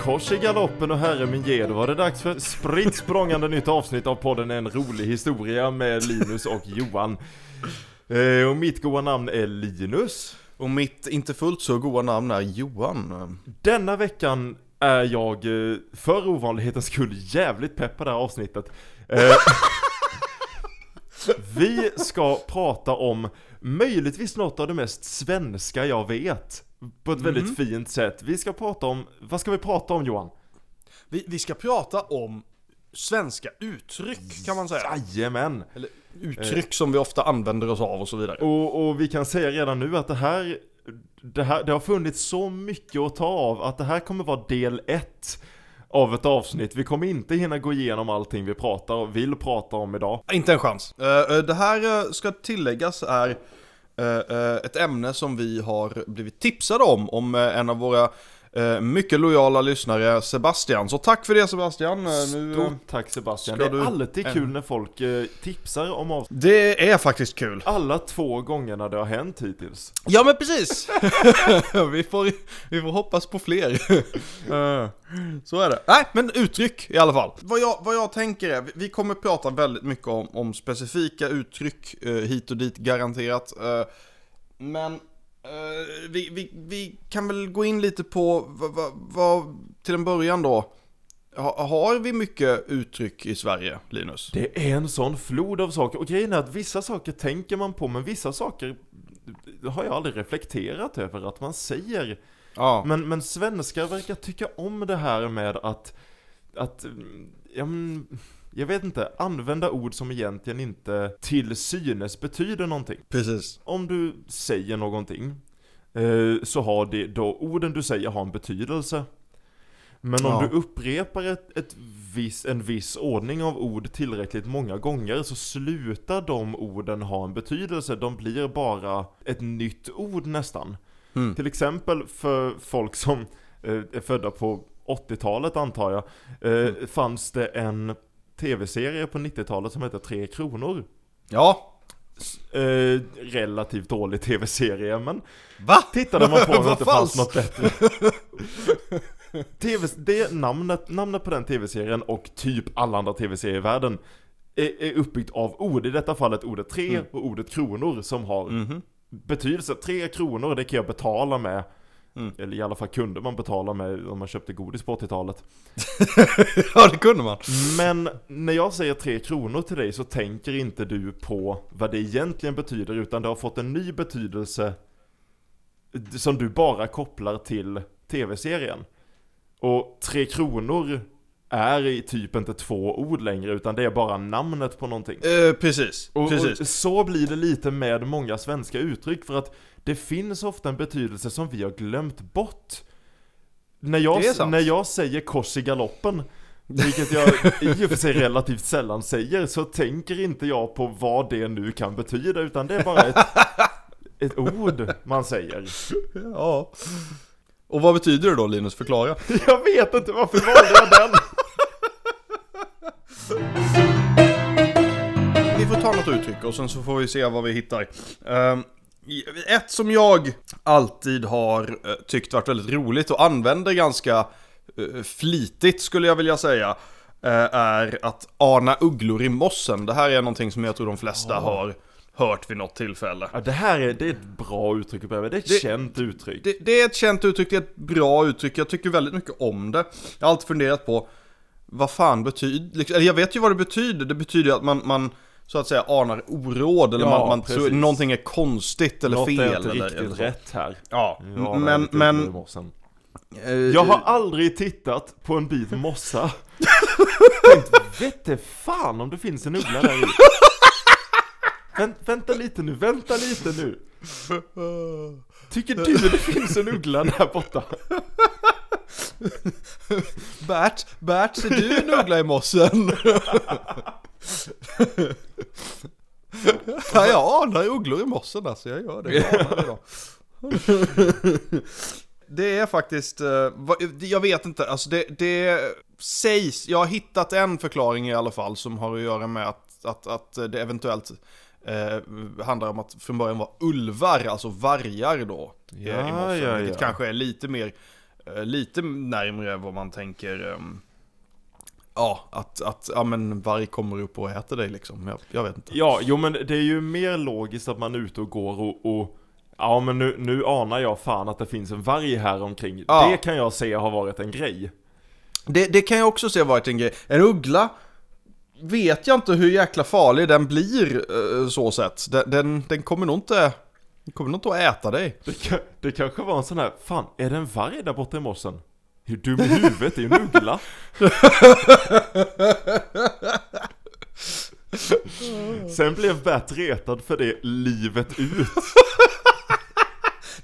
kors i galoppen och herre min ge, då var det dags för spritt språngande nytt avsnitt av podden En rolig historia med Linus och Johan. Eh, och mitt goa namn är Linus. Och mitt inte fullt så goda namn är Johan. Denna veckan är jag eh, för ovanlighetens skull jävligt pepp på det här avsnittet. Eh, vi ska prata om möjligtvis något av det mest svenska jag vet. På ett väldigt fint sätt. Vi ska prata om, vad ska vi prata om Johan? Vi, vi ska prata om svenska uttryck kan man säga. Jajamän! Eller uttryck som vi ofta använder oss av och så vidare. Och, och vi kan säga redan nu att det här, det här, det har funnits så mycket att ta av att det här kommer vara del ett av ett avsnitt. Vi kommer inte hinna gå igenom allting vi pratar och vill prata om idag. Inte en chans. Eh, eh, det här eh, ska tilläggas är ett ämne som vi har blivit tipsade om, om en av våra mycket lojala lyssnare, Sebastian. Så tack för det Sebastian. Eh, nu, eh, Stort tack Sebastian. Det är du- alltid kul när folk eh, tipsar om avsnitt. det är faktiskt kul. Alla två gångerna det har hänt hittills. Ja men precis! vi, får, vi får hoppas på fler. Eh, Så är det. Nej, men uttryck i alla fall. Vad jag, vad jag tänker är, vi- kommer prata väldigt mycket om, om specifika uttryck eh, hit och dit garanterat. Eh, men eh, vi, vi, vi kan väl gå in lite på vad, vad, vad till en början då. Ha, har vi mycket uttryck i Sverige, Linus? Det är en sån flod av saker. Och grejen är att vissa saker tänker man på, men vissa saker har jag aldrig reflekterat över att man säger. Ja. Men, men svenskar verkar tycka om det här med att, att ja, men, jag vet inte, använda ord som egentligen inte till synes betyder någonting. Precis. Om du säger någonting, eh, så har det då, orden du säger har en betydelse. Men om Ja. du upprepar ett, ett viss, en viss ordning av ord tillräckligt många gånger så slutar de orden ha en betydelse. De blir bara ett nytt ord nästan. Mm. Till exempel för folk som eh, är födda på 80-talet antar jag, eh, fanns det en tv-serie på 90-talet som hette Tre Kronor. Ja. Eh, relativt dålig tv-serie, men Va? tittade man på den Vad inte fanns något bättre. TV, det namnet, namnet på den tv-serien och typ alla andra tv-serier i världen är, är uppbyggt av ord, i detta fallet ordet tre Mm. och ordet kronor som har Mhm. betydelse. Tre kronor, det kan jag betala med. Mm. Eller i alla fall kunde man betala med om man köpte godis på 80-talet. ja, det kunde man. Men när jag säger tre kronor till dig så tänker inte du på vad det egentligen betyder utan det har fått en ny betydelse som du bara kopplar till tv-serien. Och tre kronor är i typ inte två ord längre utan det är bara namnet på någonting. Eh, precis, Och, precis. och så blir det lite med många svenska uttryck för att det finns ofta en betydelse som vi har glömt bort. När jag, när jag säger kors i galoppen, vilket jag i och för sig relativt sällan säger, så tänker inte jag på vad det nu kan betyda utan det är bara ett, ett ord man säger. Ja. Och vad betyder det då Linus? Förklara. Jag vet inte varför valde jag den? Vi får ta något uttryck och sen så får vi se vad vi hittar. Ehm, ett som jag alltid har eh, tyckt varit väldigt roligt och använder ganska eh, flitigt skulle jag vilja säga. eh, är att ana ugglor i mossen. Det här är någonting som jag tror de flesta har hört vid något tillfälle. Ja, det här är, det är ett bra uttryck att det är ett Det- känt uttryck. Det, det är ett känt uttryck, det är ett bra uttryck, jag tycker väldigt mycket om det. Jag har alltid funderat på vad fan betyder, liksom, eller jag vet ju vad det betyder, det betyder ju att man, man så att säga anar oråd eller Ja, man, man tror någonting är konstigt eller Något fel. är inte riktigt eller rätt här. Ja, Ja, men, men... eh, Jag har aldrig tittat på en bit mossa Tänkt, vette fan om det finns en uggla där i Vänt, Vänta lite nu, vänta lite nu Tycker du det finns en uggla där borta? Bert, Bert, ser du en uggla i mossen? ja, jag anar ugglor i mossen alltså, jag gör det. Jag det är faktiskt, eh, jag vet inte, alltså det, det sägs, jag har hittat en förklaring i alla fall som har att göra med att, att, att det eventuellt eh, handlar om att från början var ulvar, alltså vargar då. eh, Ja, i mossen, ja, vilket ja. kanske är lite mer eh, lite närmre vad man tänker ehm, Ja, att, att ja, men varg kommer upp och äter dig liksom. Jag, jag vet inte. Ja, jo men det är ju mer logiskt att man är ute och går och, och Ja men nu, nu anar jag fan att det finns en varg här omkring. Ja. Det kan jag se har varit en grej. Det, det kan jag också se varit en grej. En uggla vet jag inte hur jäkla farlig den blir eh, så sett. Den, den, den kommer nog inte, kommer nog inte att äta dig. Det, kan, det kanske var en sån här, fan är det en varg där borta i mossen? Är du dum i huvudet? Det är ju en uggla. Sen blev Bert retad för det livet ut.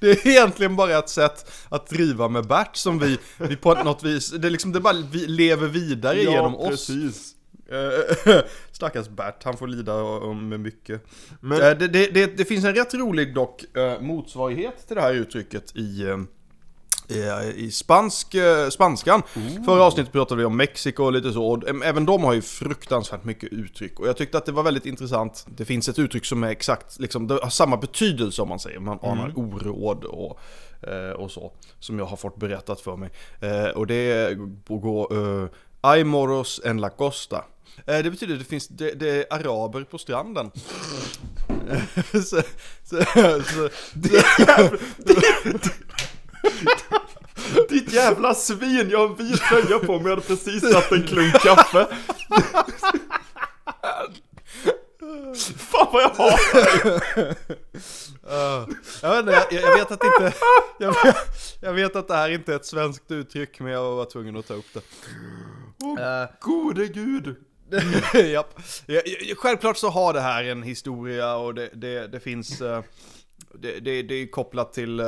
Det är egentligen bara ett sätt att driva med Bert som vi, vi på något vis, det är liksom, det bara vi lever vidare genom oss. precis. Eh, Stackars Bert, han får lida om- med mycket. Men, Eh, Det, det, det, det finns en rätt rolig dock eh, motsvarighet till det här uttrycket i, i, spansk, spanskan. Förra avsnittet pratade vi om Mexiko och lite så, och även de har ju fruktansvärt mycket uttryck. Och jag tyckte att det var väldigt intressant. Det finns ett uttryck som är exakt, liksom, det har samma betydelse om man säger. Man anar oråd och, och så. Som jag har fått berättat för mig. Och det går uh, Ay moros en la costa. Eh, Det betyder att det finns det, det är araber på stranden. så, så, så, ditt jävla svin, jag har en vit tröja på mig, jag hade precis tagit en klunk kaffe. Fan vad jag har Uh, jag, vet jag, jag vet att inte, jag vet, jag vet att det här inte är ett svenskt uttryck men jag var tvungen att ta upp det. Eh, Gode gud. Japp. Ja, ja, Självklart så har det här en historia och det, det, det finns eh, det, det, det är kopplat till eh,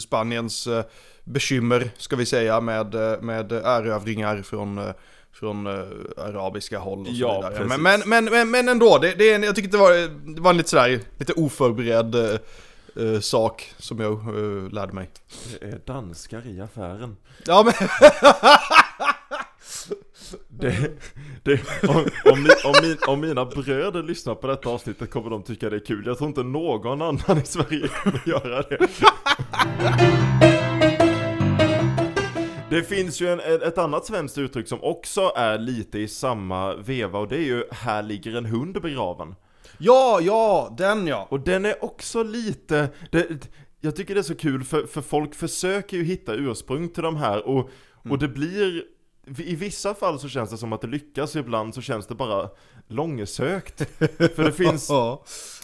Spaniens eh, bekymmer, ska vi säga, med, med erövringar från, eh, från eh, arabiska håll och så Ja, vidare. precis. Men, men, men, men, ändå, det, det är en, jag tycker det var, det var en lite sådär, lite oförberedd sak som jag lärde mig. Det är danskar i affären. Ja men, Det, det, om, om, mi, om, min, om mina bröder lyssnar på detta avsnittet kommer de tycka det är kul. Jag tror inte någon annan i Sverige kommer göra det. Det finns ju en, ett annat svenskt uttryck som också är lite i samma veva och det är ju 'Här ligger en hund begraven' ja, ja, den ja. Och den är också lite, det, jag tycker det är så kul för, för folk försöker ju hitta ursprung till de här och, och det blir, i vissa fall så känns det som att det lyckas, ibland så känns det bara långsökt. För det finns,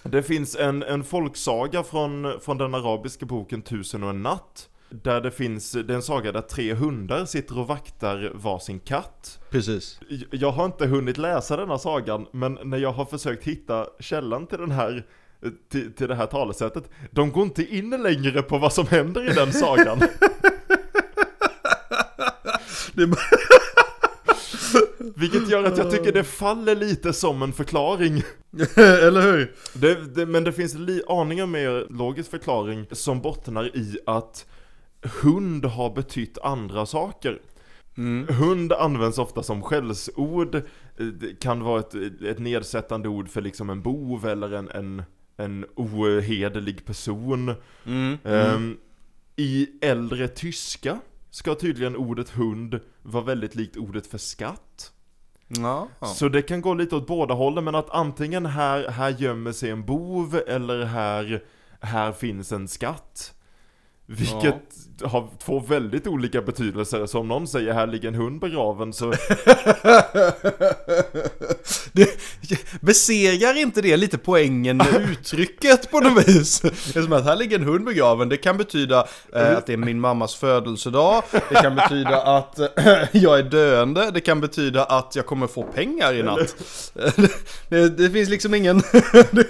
det finns en, en folksaga från, från den arabiska boken Tusen och en natt. Där det finns, det är en saga där tre hundar sitter och vaktar varsin katt. Precis. Jag har inte hunnit läsa denna sagan, men när jag har försökt hitta källan till den här till, till det här talesättet, de går inte in längre på vad som händer i den sagan. Vilket gör att jag tycker det faller lite som en förklaring. Eller hur? Det, det, men det finns li, aningen mer logisk förklaring som bottnar i att hund har betytt andra saker. Mm. Hund används ofta som skällsord, det kan vara ett, ett nedsättande ord för liksom en bov eller en, en, en ohederlig person. Mm. Ehm, I äldre tyska ska tydligen ordet hund vara väldigt likt ordet för skatt. Ja. Så det kan gå lite åt båda hållen, men att antingen här, här gömmer sig en bov eller här, här finns en skatt. Vilket har två väldigt olika betydelser, så om någon säger här ligger en hund begraven så det, besegar inte det lite poängen med uttrycket på något vis? Det är som att här ligger en hund begraven, det kan betyda eh, att det är min mammas födelsedag, det kan betyda att eh, jag är döende, det kan betyda att jag kommer få pengar i natt. det, det finns liksom ingen, det,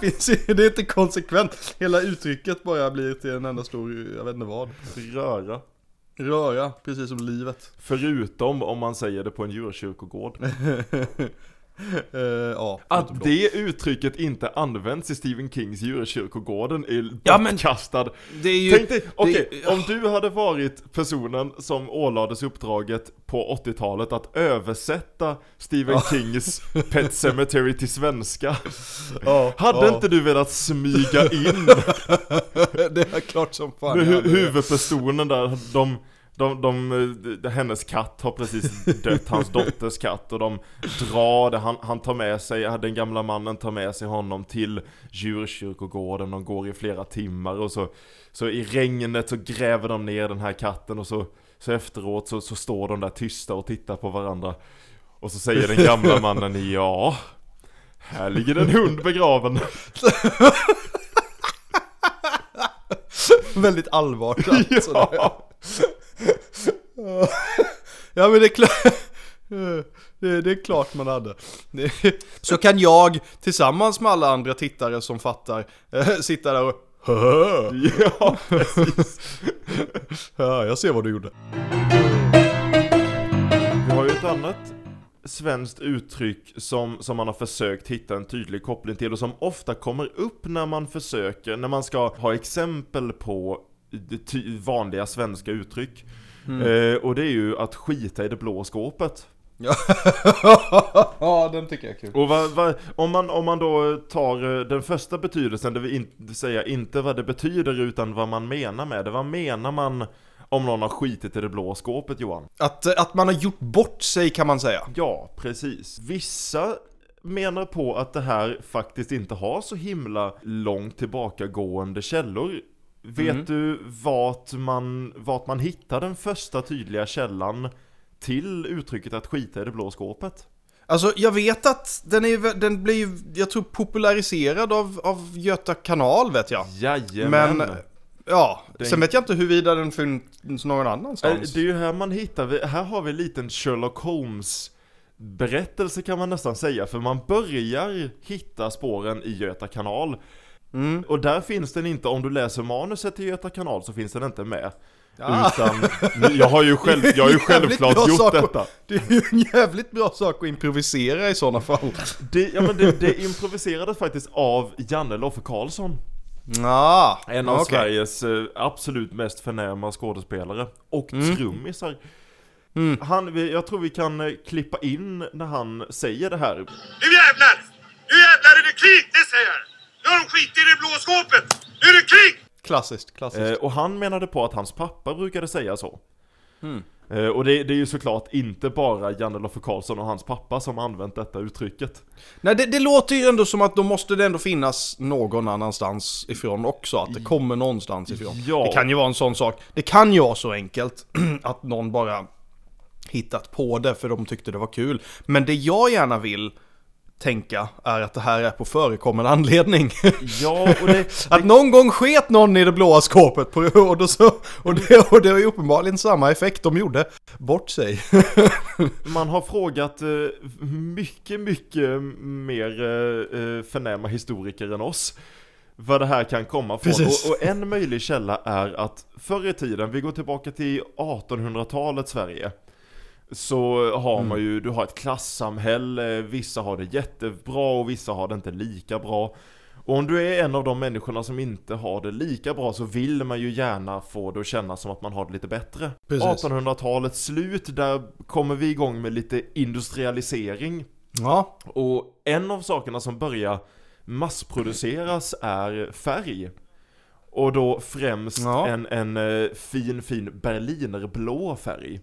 finns, det är inte konsekvent. Hela uttrycket bara blir till en enda stor, jag vet inte vad. röra. Röra, precis som livet. Förutom om man säger det på en djurkyrkogård. Eh, ja, Att det uttrycket inte används i Stephen Kings djurkyrkogården är Ja, bortkastad. det är ju... Tänk dig, okej, det- om du hade varit personen som ålades uppdraget på 80-talet att översätta Stephen Kings Pet Cemetery till svenska. ja, Hade inte du velat smyga in det är klart som fan hu- huvudpersonen där, de, de, de, de, hennes katt har precis dött, hans dotters katt och de drar det, han, han tar med sig, den gamla mannen tar med sig honom till djurkyrkogården, de går i flera timmar och så, så i regnet så gräver de ner den här katten och så, så efteråt så, så står de där tysta och tittar på varandra och så säger den gamla mannen ja, här ligger en hund begraven. Väldigt allvarligt sådär. Ja. Ja men det är klart det, det är klart man hade. Så kan jag tillsammans med alla andra tittare som fattar eh, sitta där och Ja, precis. Ja, jag ser vad du gjorde. Vi har ju ett annat svenskt uttryck som, som man har försökt hitta en tydlig koppling till och som ofta kommer upp när man försöker, när man ska ha exempel på vanliga svenska uttryck. Eh, och det är ju att skita i det blå skåpet. ja, den tycker jag är kul. Och vad, vad, om, man, om man då tar eh, den första betydelsen, det vill in, säga inte vad det betyder utan vad man menar med det. Vad menar man om någon har skitit i det blå skåpet Johan? Att, eh, att man har gjort bort sig kan man säga. Ja, precis. Vissa menar på att det här faktiskt inte har så himla långt tillbakagående källor. Vet Mm. du vart man, vart man hittar den första tydliga källan till uttrycket att skita i det blå skåpet? Alltså jag vet att den, är, den blir jag tror populariserad av, av Göta kanal vet jag. Jajamän! Men, ja, Den- sen vet jag inte huruvida den finns någon annanstans. Det är ju här man hittar, här har vi en liten Sherlock Holmes berättelse kan man nästan säga, för man börjar hitta spåren i Göta kanal. Mm. Och där finns den inte, om du läser manuset till Göta kanal så finns den inte med. Ah. Utan, jag har ju, själv, jag har ju självklart gjort detta. Det är ju en jävligt bra sak att improvisera i sådana fall. Det, ja, men det, det improviserades faktiskt av Janne Loffe Karlsson. Ah, En av okej. Sveriges eh, absolut mest förnäma skådespelare. Och Mm. trummisar. Mm. Han, jag tror vi kan eh, klippa in när han säger det här. Nu jävlar! Nu jävlar är det krig, det säger jag! Skit i det blå skåpet! Nu är det krig! Klassiskt, klassiskt. Eh, och han menade på att hans pappa brukade säga så. Mm. Eh, och det, det är ju såklart inte bara Janne Loffe Karlsson och hans pappa som använt detta uttrycket. Nej, det, det låter ju ändå som att då måste det ändå finnas någon annanstans ifrån också. Att det kommer någonstans ifrån. Ja. Det kan ju vara en sån sak. Det kan ju vara så enkelt att någon bara hittat på det för de tyckte det var kul. Men det jag gärna vill tänka är att det här är på förekommande anledning. Ja, och det, Att någon gång sket någon i det blåa skåpet på, och, då så, och, det, och det var ju uppenbarligen samma effekt de gjorde. Bort sig. man har frågat eh, mycket, mycket mer eh, eh, förnäma historiker än oss. Vad det här kan komma från. Och, och en möjlig källa är att förr i tiden, vi går tillbaka till 1800-talet Sverige. Så har man ju, du har ett klassamhälle, vissa har det jättebra och vissa har det inte lika bra. Och om du är en av de människorna som inte har det lika bra så vill man ju gärna få det att kännas som att man har det lite bättre. Precis. 1800-talets slut, där kommer vi igång med lite industrialisering. Ja, Och en av sakerna som börjar massproduceras är färg. Och då främst Ja. en, en eh, fin, fin berlinerblå färg.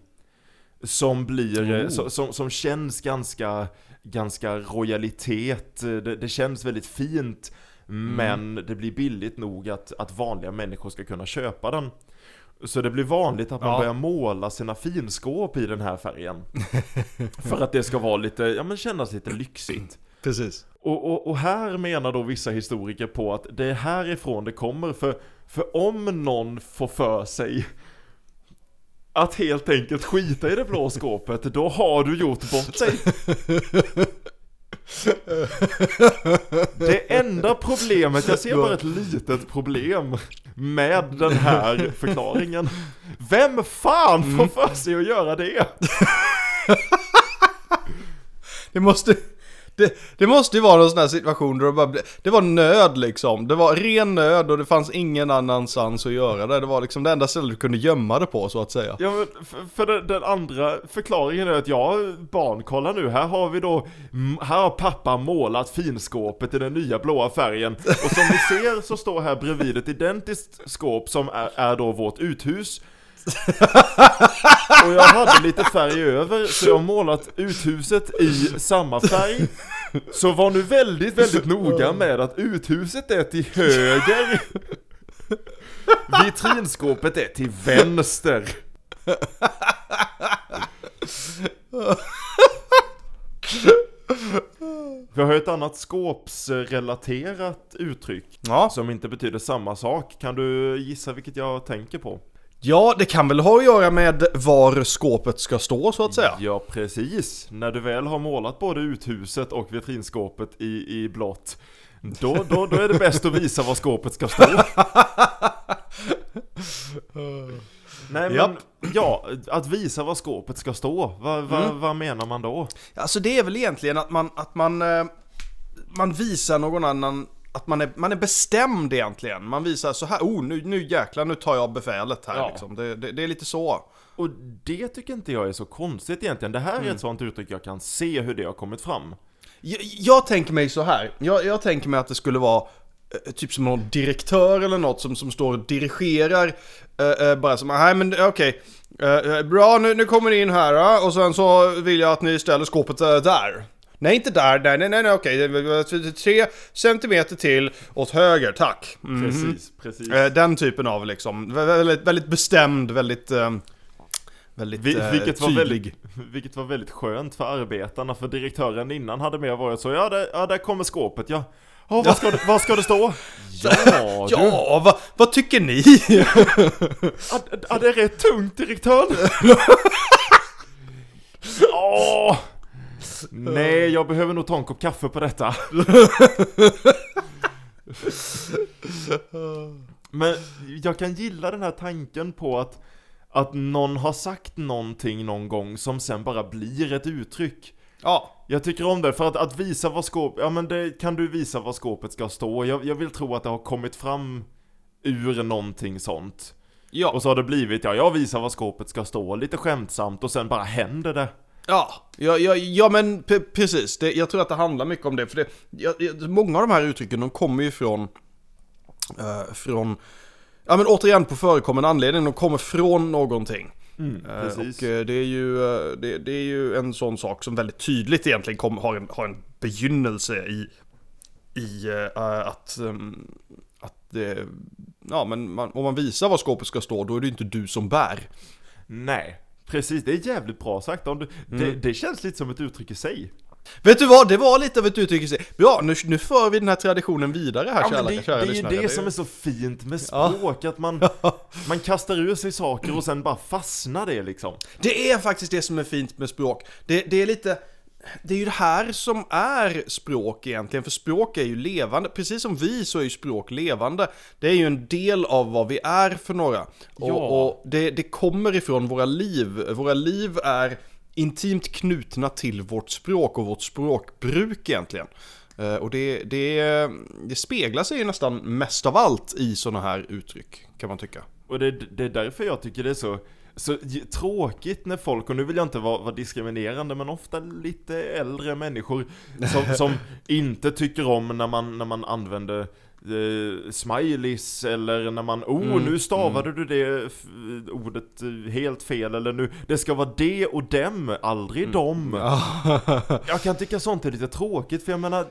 Som blir, eh, Oh. som, som känns ganska, ganska royalitet, Eh, det, det känns väldigt fint. Men det blir billigt nog att, att vanliga människor ska kunna köpa den. Så det blir vanligt att man Ja. börjar måla sina finskåp i den här färgen. För att det ska vara lite, ja men kännas lite lyxigt. precis. Och, och, och här menar då vissa historiker på att det är härifrån det kommer, för, för om någon får för sig att helt enkelt skita i det blå skåpet, då har du gjort bort sig. Det enda problemet, jag ser bara ett litet problem med den här förklaringen. Vem fan får för sig att göra det? Det måste, det, det måste ju vara någon sån här situation där det bara blev, det var nöd liksom. Det var ren nöd och det fanns ingen annanstans att göra det. Det var liksom det enda stället du kunde gömma det på så att säga. Ja men för, för den, den andra förklaringen är att ja, barn, kolla nu, här har vi då, här har pappa målat finskåpet i den nya blåa färgen. Och som ni ser så står här bredvid ett identiskt skåp som är, är då vårt uthus. Och jag hade lite färg över, så jag har målat uthuset i samma färg. Så var nu väldigt, väldigt noga med att uthuset är till höger. Vitrinskåpet är till vänster. Vi har ett annat skåpsrelaterat uttryck Ja. som inte betyder samma sak. Kan du gissa vilket jag tänker på? Ja, det kan väl ha att göra med var skåpet ska stå så att säga. Ja, precis. När du väl har målat både uthuset och vitrinskåpet i, i blått, då, då, då är det bäst att visa var skåpet ska stå. Nej men, Japp. ja, att visa var skåpet ska stå, vad, vad, vad menar man då? Alltså det är väl egentligen att man, att man, eh, man visar någon annan att man är, man är bestämd egentligen. Man visar så här, oh nu, nu jäklar nu tar jag befälet här Ja. liksom. Det, det, det är lite så. Och det tycker inte jag är så konstigt egentligen. Det här är ett sånt uttryck jag kan se hur det har kommit fram. Jag, jag tänker mig så här. Jag, jag tänker mig att det skulle vara eh, typ som någon direktör eller något som, som står och dirigerar. eh, eh, bara som, nej men eh, okej. Eh, eh, bra, nu, nu kommer ni in här och sen så vill jag att ni ställer skåpet där. Nej, inte där, nej, nej, nej, nej okej. Tre centimeter till åt höger, tack. Mm. Precis, precis. Eh, Den typen av liksom, vä- väldigt, väldigt bestämd, väldigt, eh, väldigt Vi, eh, vilket, var tydlig. väldigt, vilket var väldigt skönt för arbetarna, för direktören innan hade mer varit så, ja, där, ja där kommer skåpet, ja. Ja, vad ska, det, vad ska det stå? Ja, du. Ja, vad, vad tycker ni? Ja, ja, det är rätt tungt direktören. Åh! Nej, jag behöver nog ta en kopp kaffe på detta. Men jag kan gilla den här tanken på att, att någon har sagt någonting någon gång som sen bara blir ett uttryck. ja, Jag tycker om det, för att, att visa vad skåpet, ja men det, kan du visa vad skåpet ska stå? Jag, jag vill tro att det har kommit fram ur någonting sånt. ja, Och så har det blivit, ja jag visar vad skåpet ska stå, lite skämtsamt och sen bara händer det. Ja, ja, ja, ja men precis. Det, jag tror att det handlar mycket om det. För det, ja, många av de här uttrycken, de kommer ju från, eh, från, ja men återigen på förekommande anledning, de kommer från någonting. Eh, precis. Och eh, det är, ju, eh, det, det är ju en sån sak som väldigt tydligt egentligen kom, har, en, har en begynnelse i, i eh, att, ehm, att det, ja men man, om man visar var skåpet ska stå, då är det inte du som bär. Nej, precis, det är jävligt bra sagt. Om du, det, det känns lite som ett uttryck i sig. Vet du vad, det var lite av ett uttryck i sig. Bra, nu, nu för vi den här traditionen vidare här Ja, kära, det, kära det är ju det som är så fint med Ja. språk, att man, man kastar ur sig saker och sen bara fastnar det liksom. Det är faktiskt det som är fint med språk. Det, det är lite... Det är ju det här som är språk egentligen, för språk är ju levande. Precis som vi så är ju språk levande. Det är ju en del av vad vi är för några. Och, Ja. och det, det kommer ifrån våra liv. Våra liv är intimt knutna till vårt språk och vårt språkbruk egentligen. Eh, Och det, det, det speglar sig ju nästan mest av allt i sådana här uttryck, kan man tycka. Och det, det är därför jag tycker det är så, så tråkigt när folk, och nu vill jag inte vara, vara diskriminerande, men ofta lite äldre människor som, som inte tycker om när man, när man använder eh, smileys eller när man, oh Mm, nu stavade du det ordet eh, helt fel eller nu, det ska vara det och dem, aldrig dem. Jag kan tycka sånt är lite tråkigt för jag menar,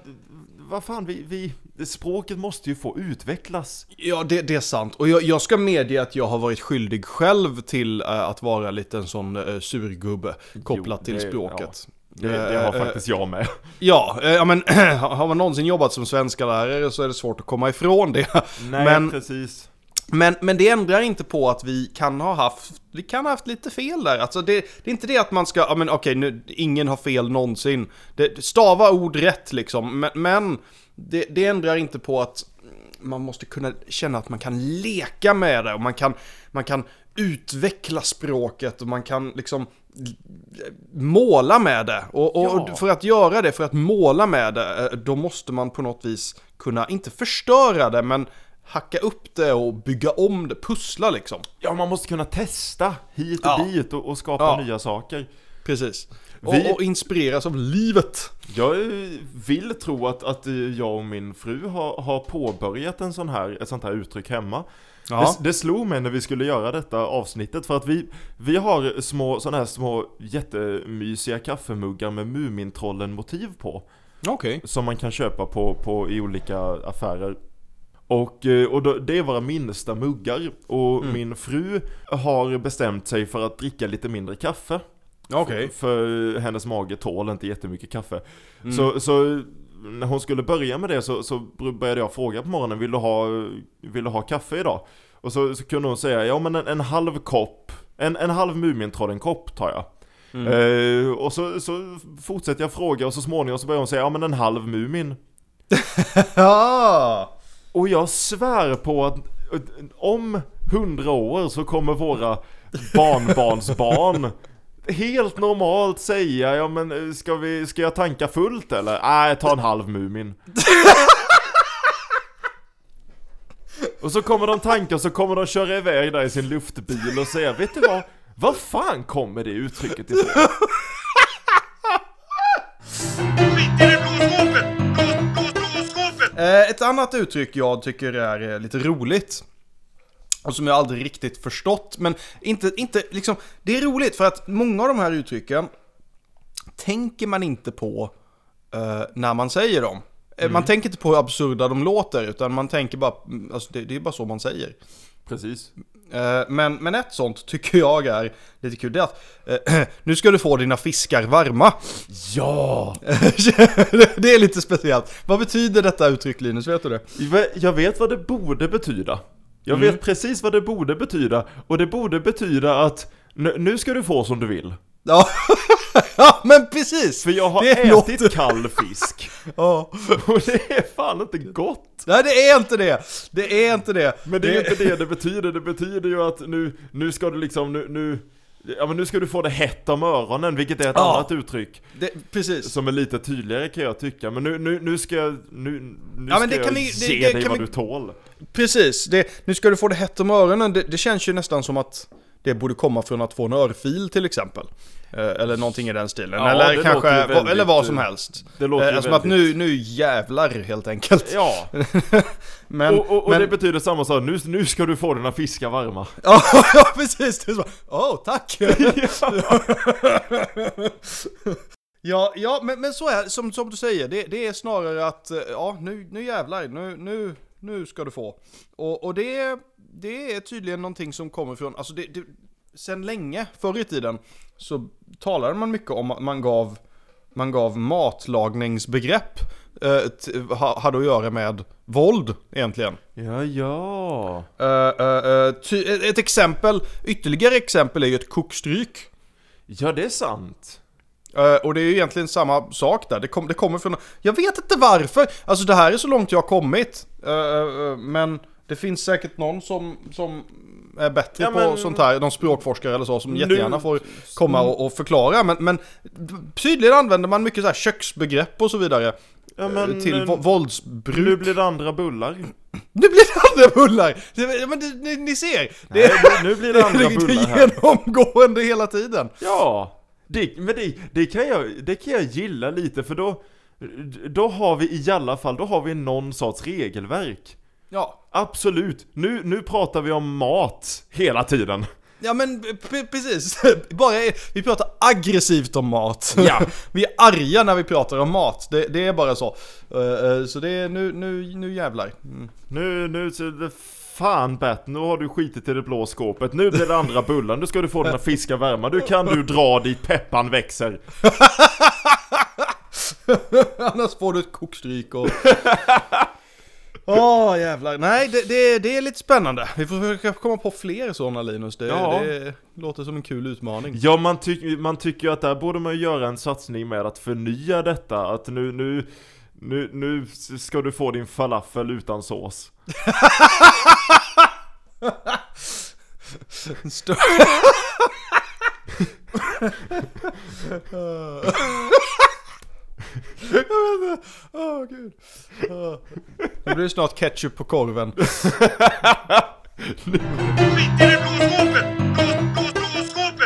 vad fan, vi, vi, språket måste ju få utvecklas. Ja, det, det är sant. Och jag, jag ska medge att jag har varit skyldig själv till eh, att vara lite en sån uh, surgubbe kopplat Jo, till det- språket. Det, det har Eh, faktiskt jag med. Ja, ja men har man någonsin jobbat som svenska lärare så är det svårt att komma ifrån det. Nej, men, precis. Men, men det ändrar inte på att vi kan ha haft, vi kan ha haft lite fel där. Alltså det, det är inte det att man ska, ja men okej nu, ingen har fel någonsin. Det, stava ord rätt liksom, men, men det, det ändrar inte på att man måste kunna känna att man kan leka med det och man kan, man kan utveckla språket och man kan liksom måla med det. Och, och Ja. för att göra det, för att måla med det, eh, då måste man på något vis kunna, inte förstöra det, men hacka upp det och bygga om det, pussla liksom. Ja, man måste kunna testa hit och Ja. dit och, och skapa Ja. nya saker. Precis. Vi- Och, och inspireras av livet. Jag vill tro att, att jag och min fru har, har påbörjat en sån här, ett sånt här uttryck hemma. Ja. Det, det slog mig när vi skulle göra detta avsnittet för att vi, vi har små, såna här små jättemysiga kaffemuggar med Mumintrollen-motiv på. Okej. Som man kan köpa på, på, i olika affärer. Och, eh, och då, det är våra minsta muggar. Och Mm. min fru har bestämt sig för att dricka lite mindre kaffe. Okej. För hennes mage tål inte jättemycket kaffe. Mm. Så, så när hon skulle börja med det så, så började jag fråga på morgonen, vill du ha, vill du ha kaffe idag? Och så, så kunde hon säga, ja men en, en halv kopp, en, en halv Mumintrollen-kopp tar jag. Mm. Eh, och så, så fortsätter jag fråga och så småningom så börjar hon säga, ja men en halv Mumin. Ja! Och jag svär på att om hundra år så kommer våra barnbarnsbarn helt normalt säga ja men eh, ska, vi, ska jag tanka fullt eller? Nej, ta en halv Mumin. och så kommer de tanka och så kommer de köra iväg där i sin luftbil och säga vet du vad? Vad fan kommer det uttrycket ifrån? Ett annat uttryck jag tycker är eh, lite roligt. Och som jag aldrig riktigt förstått. Men inte, inte liksom, det är roligt för att många av de här uttrycken tänker man inte på eh, när man säger dem. Eh, Man tänker inte på hur absurda de låter, utan man tänker bara, mm, alltså det, det är bara så man säger. Precis. Eh, Men, men ett sånt tycker jag är lite kul, det är att eh, nu ska du få dina fiskar varma. Ja! det är lite speciellt. Vad betyder detta uttryck Linus, vet du det? Jag vet vad det borde betyda. Jag Mm. vet precis vad det borde betyda. Och det borde betyda att nu, nu ska du få som du vill. Ja, ja men precis! För jag har Det ätit låter- kall fisk. Ja. Och det är fan inte gott. Nej det är inte det! Det är inte det! Men det är ju inte det det betyder. Det betyder ju att nu, nu ska du liksom, nu, nu, ja men nu ska du få det hett om öronen, vilket är ett Ja. annat uttryck. det precis. Som är lite tydligare kan jag tycka. Men nu, nu, nu ska jag, nu, nu Ja, men ska det jag vi- det- ge det dig vad vi- du tål. Precis, det, nu ska du få det hett om öronen. Det, det känns ju nästan som att det borde komma från att få en örfil till exempel. Eh, eller någonting i den stilen. Ja, eller kanske, väldigt, eller vad som eh, helst. det låter ju eh, Som att väldigt- nu, nu jävlar helt enkelt. Ja, Men, och, och, och men, det betyder samma sak. Nu, nu ska du få dina fiskar varma. ja, ja, precis. Åh, oh, tack! ja, ja men, men så är som, som du säger. Det, det är snarare att, ja, nu, nu jävlar, nu, nu, nu ska du få. Och, och det, det är tydligen någonting som kommer från, alltså det, det, sen länge, förr i tiden, så talade man mycket om att man gav, man gav matlagningsbegrepp eh, ha, hade att göra med våld egentligen. Ja, ja. Eh, eh, eh, ty, ett exempel, ytterligare exempel är ju ett kokstryk. Ja, det är sant. Eh, och det är ju egentligen samma sak där, det, kom, det kommer från... Jag vet inte varför! Alltså det här är så långt jag har kommit. Eh, eh, men det finns säkert någon som, som är bättre Ja, på men- sånt här, någon språkforskare eller så, som Nu- jättegärna får komma och, och förklara. Men, men tydligen använder man mycket så här köksbegrepp och så vidare. Ja, men, till eh, vo- våldsbruk. Nu blir det andra bullar. Nu blir det andra bullar! Det, men det, ni, ni ser! Det, Nej, nu- nu blir det andra det bullar är här. genomgående hela tiden. Ja, det, men det, det, kan jag, det kan jag gilla lite för då, då har vi i alla fall, då har vi någon sorts regelverk. Ja, Absolut, nu, nu pratar vi om mat hela tiden. ja men precis. Bara, vi pratar aggressivt om mat. Ja. vi är arga när vi pratar om mat. Det, det är bara så. Eh, eh, så det är nu, nu, nu jävlar. Mm. Nu, nu, fan Bert, nu har du skitit i det blå skåpet. Nu blir det andra bullar, nu ska du få dina fiskar varma. Nu kan du dra dit peppan växer. Annars får du ett kokstryk och... Åh jävlar. Nej, det, det, det är lite spännande. Vi får försöka komma på fler sådana Linus. Det, Ja. det låter som en kul utmaning. Ja, man, tyck, man tycker ju att där borde man göra en satsning med att förnya detta. Att nu, nu, nu, nu ska du få din falafel utan sås. Åh gud. Åh. Nu blir det snart ketchup på korven. Skit i det blå skåpet!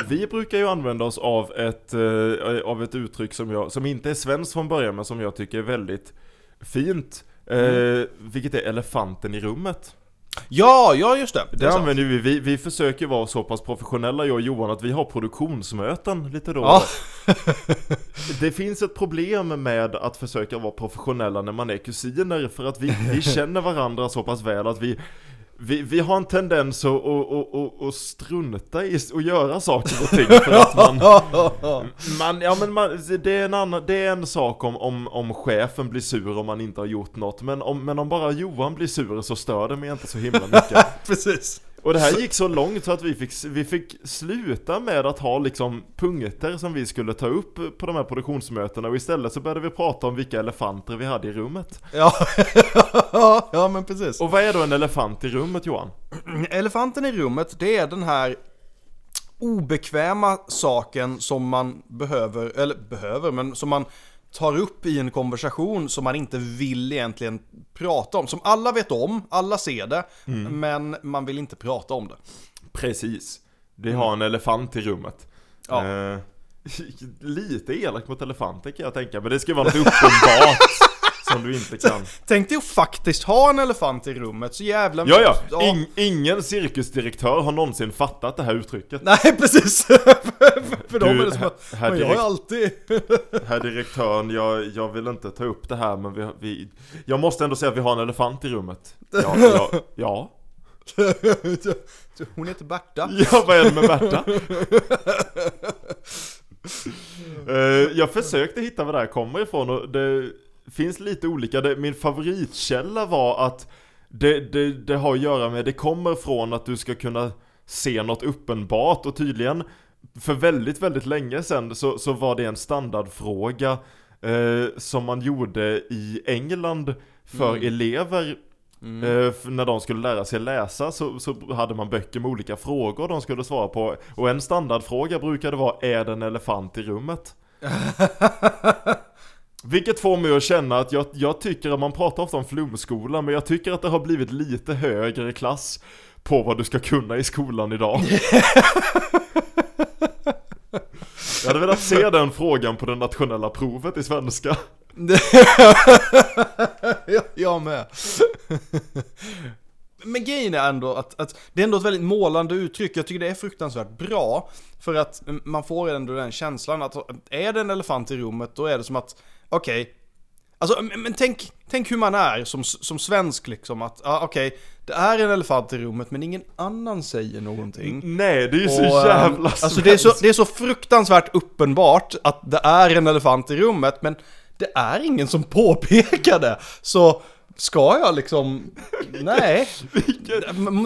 Vi brukar ju använda oss av ett, eh, av ett uttryck som, jag, som inte är svenskt från början men som jag tycker är väldigt fint. Eh, vilket är elefanten i rummet. Ja, ja just det. det Det använder vi, vi, vi försöker vara så pass professionella jag och Johan att vi har produktionsmöten lite då Ja. Det finns ett problem med att försöka vara professionella när man är kusiner för att vi, vi känner varandra så pass väl att vi vi, vi har en tendens att, att, att, att, strunta i att göra saker och ting för att man, man, ja men man, det är en annan, det är en sak om, om, om chefen blir sur om man inte har gjort något men om, men om bara Johan blir sur så stör det mig inte så himla mycket Precis. Och det här gick så långt så att vi fick, vi fick sluta med att ha liksom punkter som vi skulle ta upp på de här produktionsmötena och istället så började vi prata om vilka elefanter vi hade i rummet. Ja, ja men precis. Och vad är då en elefant i rummet Johan? Elefanten i rummet, det är den här obekväma saken som man behöver, eller behöver, men som man tar upp i en konversation som man inte vill egentligen prata om. Som alla vet om, alla ser det, men man vill inte prata om det. Precis. Vi har en elefant i rummet. Ja. Eh, lite elakt mot elefanter kan jag tänka, men det ska vara något uppenbart som du inte kan. Tänk dig att faktiskt ha en elefant i rummet, så jävla... Ja, ja. In, ingen cirkusdirektör har någonsin fattat det här uttrycket. Nej, precis! för för dem är det som att, här men jag har direkt- alltid... Herr direktören, jag, jag vill inte ta upp det här men vi, vi Jag måste ändå säga att vi har en elefant i rummet Ja, ja, ja Hon heter Berta. Ja, vad är det med Berta? Eh, jag försökte hitta var det här kommer ifrån och det finns lite olika, det, min favoritkälla var att det, det, det har att göra med, det kommer från att du ska kunna se något uppenbart. Och tydligen för väldigt, väldigt länge sedan så, så var det en standardfråga eh, som man gjorde i England för elever. Eh, för när de skulle lära sig läsa så, så hade man böcker med olika frågor de skulle svara på. Och en standardfråga brukade vara Är det en elefant i rummet? Vilket får mig att känna att jag, jag tycker att man pratar ofta om flumskola Men jag tycker att det har blivit lite högre klass På vad du ska kunna i skolan idag Jag hade velat se den frågan på det nationella provet i svenska jag, med. Men grejen är ändå att, att det är ändå ett väldigt målande uttryck. Jag tycker det är fruktansvärt bra. För att man får ändå den känslan att är det en elefant i rummet då är det som att, okej. alltså, men, tänk, tänk hur man är som, som svensk liksom. Att, ja, okej, det är en elefant i rummet men ingen annan säger någonting. Nej, det är ju så Och, eh, jävla Alltså det är så, svenskt. det är så fruktansvärt uppenbart att det är en elefant i rummet, men det är ingen som påpekar det. Så ska jag liksom... Nej.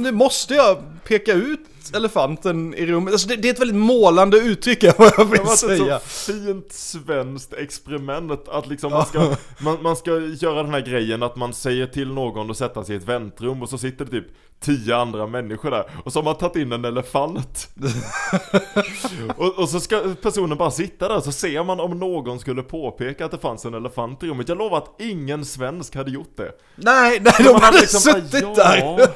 Det måste jag peka ut elefanten i rummet. Alltså det, det är ett väldigt målande uttryck är vad jag Det vill har varit ett säga. så fint svenskt experiment att liksom man ska, man, man ska göra den här grejen att man säger till någon att sätta sig i ett väntrum och så sitter det typ tio andra människor där och så har man tagit in en elefant. och, och så ska personen bara sitta där så ser man om någon skulle påpeka att det fanns en elefant i rummet. Jag lovar att ingen svensk hade gjort det. Nej, nej, de hade hade liksom bara, suttit ja. där.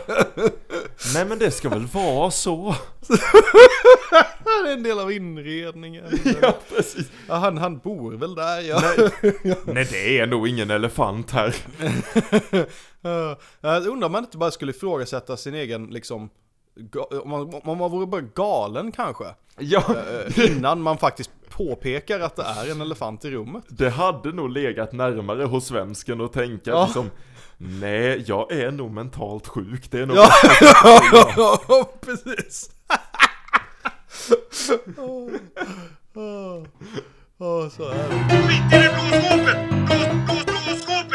Nej men det ska väl vara så. Det är en del av inredningen. Ja precis. Ja, han, han bor väl där, ja. Nej, nej det är nog ingen elefant här. Ja, Jag undrar om man inte bara skulle ifrågasätta sin egen liksom om man, om man vore bara galen kanske. Ja, Eh, Innan man faktiskt påpekar att det är en elefant i rummet. det hade nog legat närmare hos svensken att tänka Ja. liksom Nej, jag är nog mentalt sjuk, det är nog Ja, ja precis. Åh, åh, åh, så är det. Skit i det blå skåpet! Blå, blå,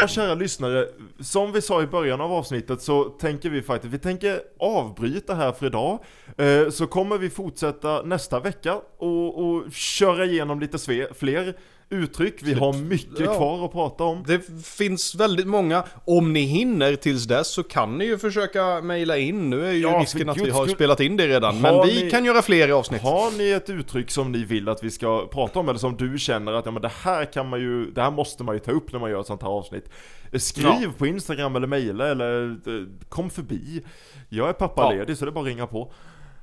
blå! Ja, kära lyssnare, som vi sa i början av avsnittet så tänker vi faktiskt, vi tänker avbryta här för idag. Eh, så kommer vi fortsätta nästa vecka och, och köra igenom lite fler uttryck. Vi har mycket Ja. kvar att prata om. Det finns väldigt många. Om ni hinner tills dess så kan ni ju försöka mejla in. Nu är ju Ja, risken att vi har skull. spelat in det redan. Men Har vi ni- kan göra fler avsnitt. Har ni ett uttryck som ni vill att vi ska prata om eller som du känner att ja, men det här kan man ju, det här måste man ju ta upp när man gör ett sånt här avsnitt. Skriv Ja. på Instagram eller mejla eller eh, kom förbi. Jag är pappaledig så det är bara att ringa på.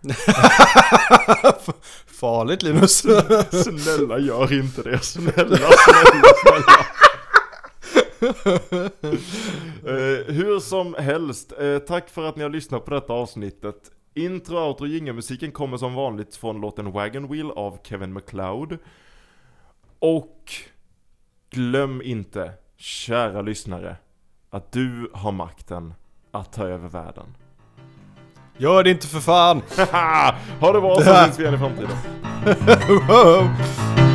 Farligt Linus. Snälla gör inte det, snälla, snälla, snälla. Eh, hur som helst, eh, tack för att ni har lyssnat på detta avsnittet. Intro, outro, jingelmusiken kommer som vanligt från låten Wagon Wheel av Kevin MacLeod. Och glöm inte, kära lyssnare, att du har makten att ta över världen. Gör det inte för fan. ha det bra så syns vi igen i framtiden.